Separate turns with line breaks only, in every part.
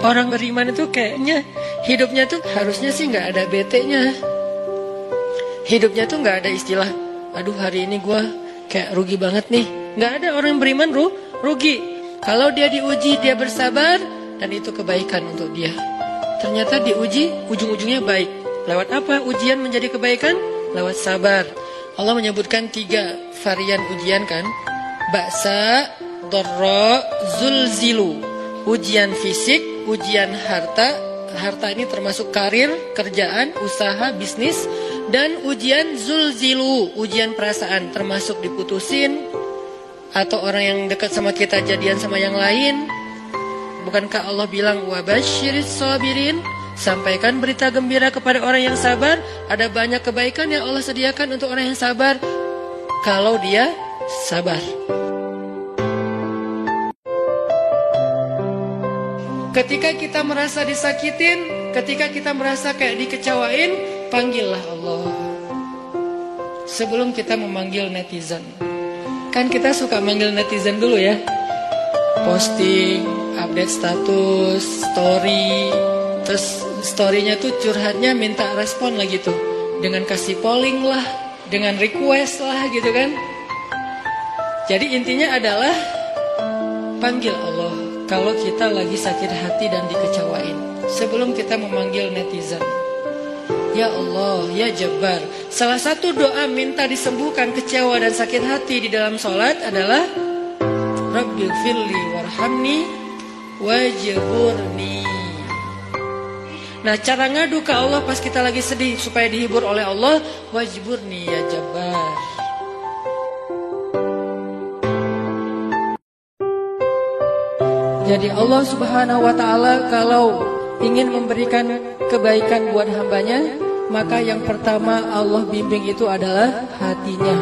Orang beriman itu kayaknya hidupnya tuh harusnya sih nggak ada bete-nya. Hidupnya tuh nggak ada istilah, aduh hari ini gue kayak rugi banget nih. Nggak ada orang beriman ru, rugi. Kalau dia diuji dia bersabar dan itu kebaikan untuk dia. Ternyata diuji ujung-ujungnya baik. Lewat apa ujian menjadi kebaikan? Lewat sabar. Allah menyebutkan tiga varian ujian kan. Baksa, dorro, zulzilu. Ujian fisik, ujian harta, harta ini termasuk karir, kerjaan, usaha, bisnis, dan ujian zulzilu, ujian perasaan, termasuk diputusin, atau orang yang dekat sama kita jadian sama yang lain. Bukankah Allah bilang, wabashiris sabirin, sampaikan berita gembira kepada orang yang sabar, ada banyak kebaikan yang Allah sediakan untuk orang yang sabar, kalau dia sabar. Ketika kita merasa disakitin, ketika kita merasa kayak dikecewain, panggillah Allah. Sebelum kita memanggil netizen. Kan kita suka manggil netizen dulu ya. Posting, update status, story. Terus storynya tuh curhatnya minta respon lagi tuh. Dengan kasih polling lah, dengan request lah gitu kan. Jadi intinya adalah panggil Allah kalau kita lagi sakit hati dan dikecewain sebelum kita memanggil netizen. Ya Allah, ya Jabbar. Salah satu doa minta disembuhkan kecewa dan sakit hati di dalam sholat adalah Rabbil firli warhamni wajburni. Nah cara ngadu ke Allah pas kita lagi sedih supaya dihibur oleh Allah wajburni ya Jabbar. Jadi Allah subhanahu wa ta'ala kalau ingin memberikan kebaikan buat hambanya Maka yang pertama Allah bimbing itu adalah hatinya.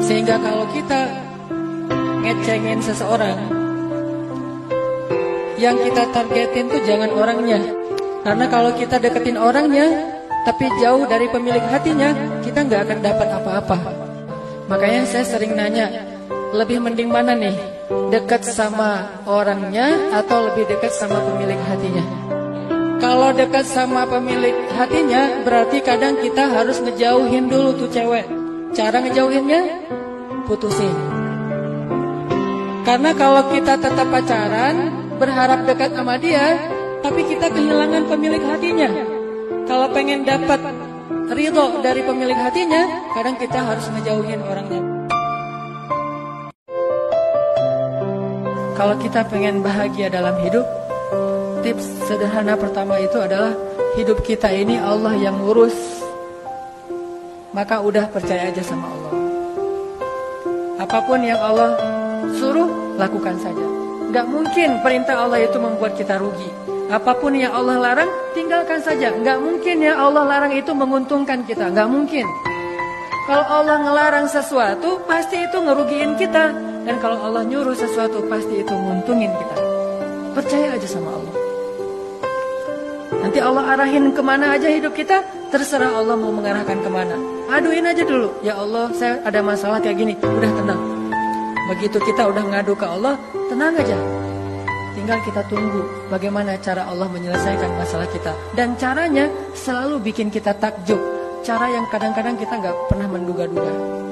Sehingga kalau kita ngecengin seseorang Yang kita targetin tuh jangan orangnya. Karena kalau kita deketin orangnya Tapi jauh dari pemilik hatinya Kita nggak akan dapat apa-apa. Makanya saya sering nanya Lebih mending mana nih dekat sama orangnya atau lebih dekat sama pemilik hatinya? Kalau dekat sama pemilik hatinya, berarti kadang kita harus ngejauhin dulu tuh cewek. Cara ngejauhinnya, putusin. Karena kalau kita tetap pacaran, berharap dekat sama dia, tapi kita kehilangan pemilik hatinya. Kalau pengen dapat ridho dari pemilik hatinya, kadang kita harus ngejauhin orangnya. Kalau kita pengen bahagia dalam hidup, tips sederhana pertama itu adalah hidup kita ini Allah yang ngurus. Maka udah percaya aja sama Allah. Apa pun yang Allah suruh, lakukan saja. Gak mungkin perintah Allah itu membuat kita rugi. Apa pun yang Allah larang, tinggalkan saja. Gak mungkin yang Allah larang itu menguntungkan kita. Gak mungkin. Kalau Allah ngelarang sesuatu, pasti itu ngerugiin kita. Dan kalau Allah nyuruh sesuatu pasti itu nguntungin kita. Percaya aja sama Allah. Nanti Allah arahin ke mana aja hidup kita, terserah Allah mau mengarahkan ke mana. Aduin aja dulu, ya Allah saya ada masalah kayak gini, udah tenang. Begitu kita udah ngadu ke Allah, tenang aja. Tinggal kita tunggu bagaimana cara Allah menyelesaikan masalah kita. Dan caranya selalu bikin kita takjub. Cara yang kadang-kadang kita nggak pernah menduga-duga.